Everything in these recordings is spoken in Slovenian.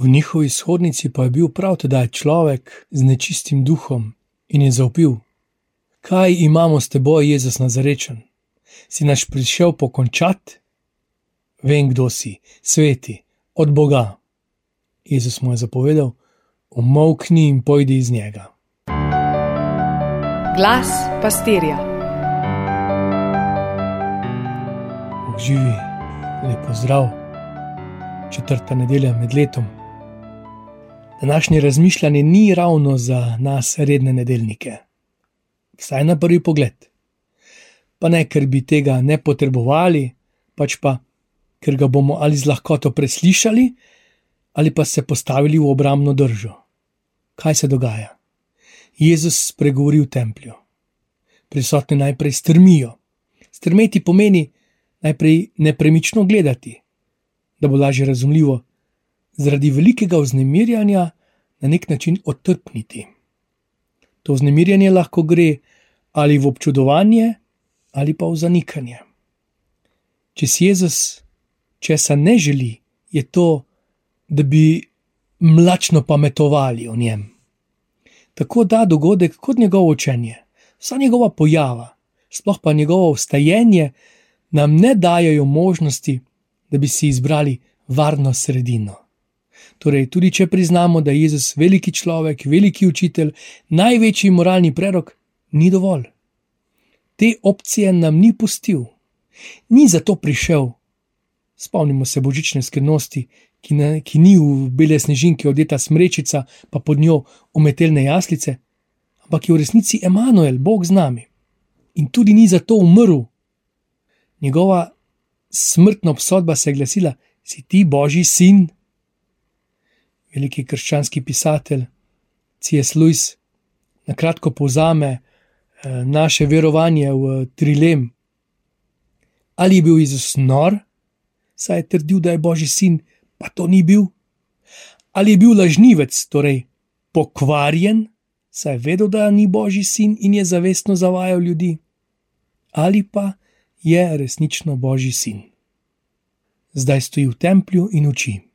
V njihovi izhodnici pa je bil prav tedaj človek z nečistim duhom in je zaupil: Kaj imamo s teboj, Jezus Nazarečen? Si naš prišel pokončati? Vem, kdo si, sveti, od Boga. Jezus mu je zapovedal: Umokni in pojdi iz njega. Glas pastirja. Živi, lepo zdrav, četrta nedelja med letom. Današnje razmišljanje ni ravno za nas, redne nedeljnike, vsaj na prvi pogled. Pa ne, ker bi tega ne potrebovali, pač pa, ker ga bomo ali z lahkoto preslišali, ali pa se postavili v obrambno držo. Kaj se dogaja? Jezus spregovori v templju. Prisotni najprej strmijo. Strmeti pomeni najprej nepremično gledati, da bo lažje razumljivo, zaradi velikega vznemirjanja na nek način otrpniti. To vznemirjanje lahko gre ali v občudovanje, ali pa v zanikanje. Če si Jezus česa ne želi, je to, da bi mlačno pametovali o njem. Tako da dogodek kot njegovo učenje, vsa njegova pojava, sploh pa njegovo vstajenje, nam ne dajo možnosti, da bi si izbrali varno sredino. Torej, tudi če priznamo, da je Jezus veliki človek, veliki učitelj, največji moralni prerok, ni dovolj. Te opcije nam ni pustil, ni zato prišel. Spomnimo se božične skrivnosti, ki, ne, ki ni v bele snežinke odeta smrečica, pa pod njo umetelne jaslice, ampak je v resnici Emanuel, Bog z nami. In tudi ni zato umrl. Njegova smrtna obsodba se je glasila: Si ti Božji sin? Veliki krščanski pisatelj C.S. Lewis na kratko povzame eh, naše verovanje v trilem. Ali je bil Jezus nor, saj je trdil, da je Božji sin, pa to ni bil? Ali je bil lažnivec, torej pokvarjen, saj je vedel, da ni Božji sin in je zavestno zavajal ljudi? Ali pa je resnično Božji sin? Zdaj stoji v templju in uči.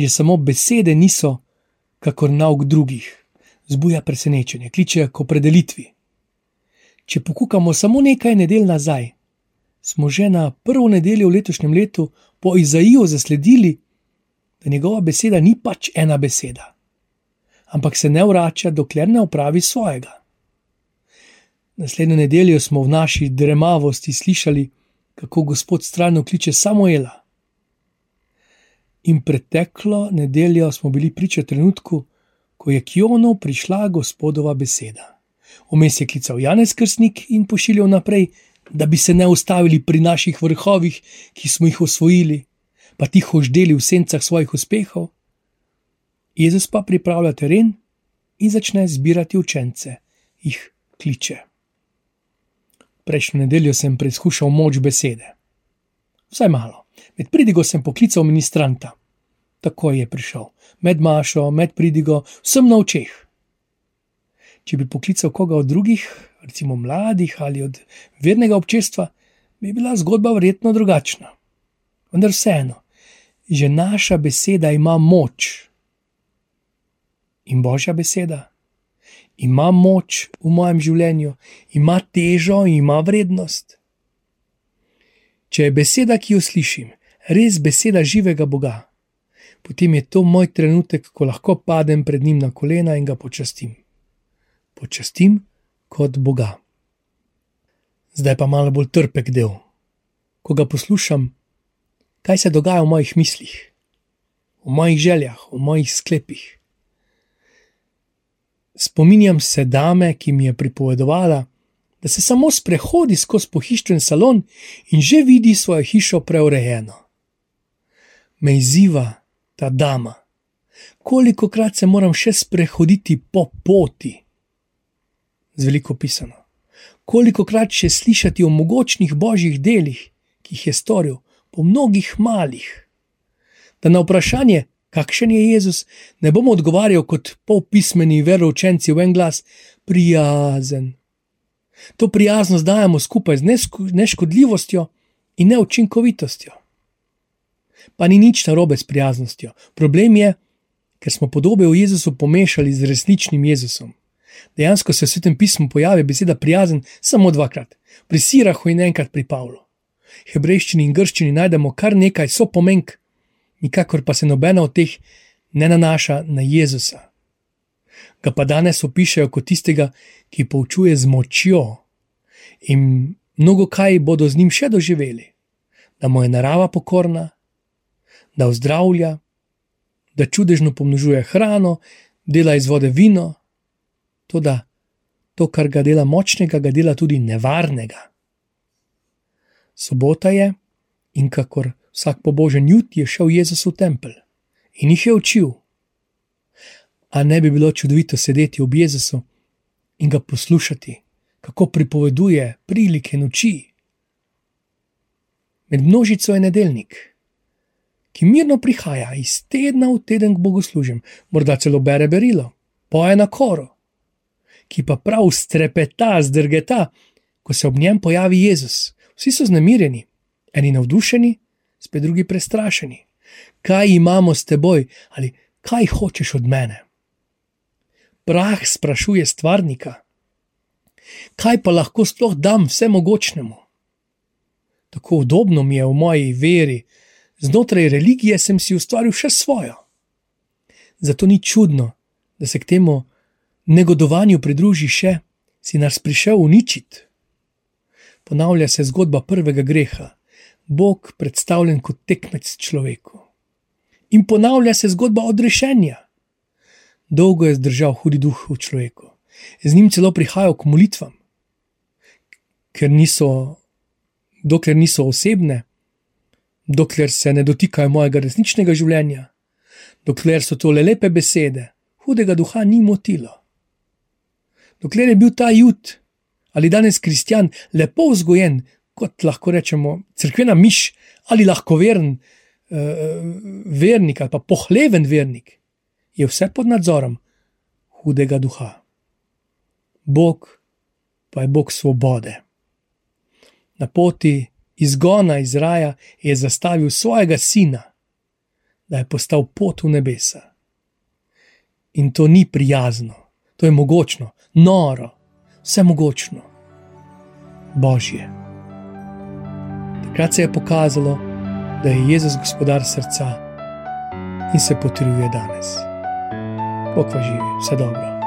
Že samo besede niso, kakor nauk drugih, zbuja presenečenje, kliče k opredelitvi. Če pokukamo samo nekaj nedelj nazaj, smo že na prvo nedeljo v letošnjem letu po Izaiju zasledili, da njegova beseda ni pač ena beseda, ampak se ne vrača, dokler ne opravi svojega. Naslednjo nedeljo smo v naši dremavosti slišali, kako Gospod strano kliče Samuela. In preteklo nedeljo smo bili priča trenutku, ko je k Jonu prišla Gospodova beseda. Vmes je klical Janez Krstnik in pošiljal naprej da bi se ne ustavili pri naših vrhovih, ki smo jih osvojili, pa tiho ždeli v sencah svojih uspehov. Jezus pa pripravlja teren in začne zbirati učence, jih kliče. Prejšnjo nedeljo sem preizkušal moč besede. Vsaj malo. Med pridigo sem poklical ministranta. Tako je prišel, med mašo, med pridigo, vsem na očeh. Če bi poklical koga od drugih, recimo mladih ali od vernega občestva, bi bila zgodba verjetno drugačna. Vendar vseeno, že naša beseda ima moč. In božja beseda ima moč v mojem življenju, ima težo ima vrednost. Če je beseda, ki jo slišim, res beseda živega Boga, potem je to moj trenutek, ko lahko padem pred njim na kolena in ga počastim. Počastim kot Boga. Zdaj pa malo bolj trpek del. Ko ga poslušam, kaj se dogaja v mojih mislih, v mojih željah, v mojih sklepih. Spominjam se dame, ki mi je pripovedovala, da se samo sprehodi skozi pohištven salon in že vidi svojo hišo preurejeno. Me izziva ta dama, koliko krat se moram še sprehoditi po poti z veliko pisano. Koliko krat še slišati o mogočnih božjih delih, ki jih je storil, po mnogih malih. Da na vprašanje, kakšen je Jezus, ne bomo odgovarjali kot polpismeni veroučenci v en glas: prijazen. To prijaznost dajemo skupaj z neškodljivostjo in neučinkovitostjo. Pa ni nič narobe s prijaznostjo. Problem je, ker smo podobe o Jezusu pomešali z resničnim Jezusom. Dejansko se v svetem pismu pojavi beseda prijazen samo dvakrat, pri Sirahu in enkrat pri Pavlu. V hebrejščini in grščini najdemo kar nekaj so pomenk, nikakor pa se nobena od teh ne nanaša na Jezusa. Ga pa danes opišajo kot tistega, ki poučuje z močjo in mnogo kaj bodo z njim še doživeli, da mu je narava pokorna, da ozdravlja, da čudežno pomnožuje hrano, dela iz vode vino, to da to, kar ga dela močnega, ga dela tudi nevarnega. Sobota je in kakor vsak pobožen jut je šel Jezus v tempelj in jih je učil. A ne bi bilo čudovito sedeti ob Jezusu in ga poslušati, kako pripoveduje prilike noči. Med množico je nedeljnik, ki mirno prihaja iz tedna v teden k bogoslužjem, morda celo bere berilo, poje na koro, ki pa prav strepeta, zdrgeta, ko se ob njem pojavi Jezus. Vsi so znamirjeni, eni navdušeni, spet drugi prestrašeni. Kaj imamo s teboj ali kaj hočeš od mene? Prah sprašuje stvarnika. Kaj pa lahko sploh dam vsemogočnemu? Tako udobno mi je v moji veri, znotraj religije sem si ustvaril še svojo. Zato ni čudno, da se k temu negodovanju pridruži še, si nas prišel uničiti. Ponavlja se zgodba prvega greha, Bog predstavljen kot tekmec človeku. In ponavlja se zgodba odrešenja. Dolgo je zdržal hudi duh v človeku, z njim celo prihajal k molitvam, ker niso, dokler niso osebne, dokler se ne dotikajo mojega resničnega življenja, dokler so to le lepe besede, hudega duha ni motilo. Dokler je bil ta jut ali danes kristjan lepo vzgojen, kot lahko rečemo, crkvena miš ali lahko veren uh, vernik ali pa pohleven vernik, je vse pod nadzorom hudega duha. Bog pa je Bog svobode. Na poti izgona iz raja je zastavil svojega sina, da je postal pot v nebesa. In to ni prijazno, to je mogočno, noro, vse mogočno, božje. Takrat se je pokazalo, da je Jezus gospodar srca in se potrjuje danes. Pokva živi, vse dobro.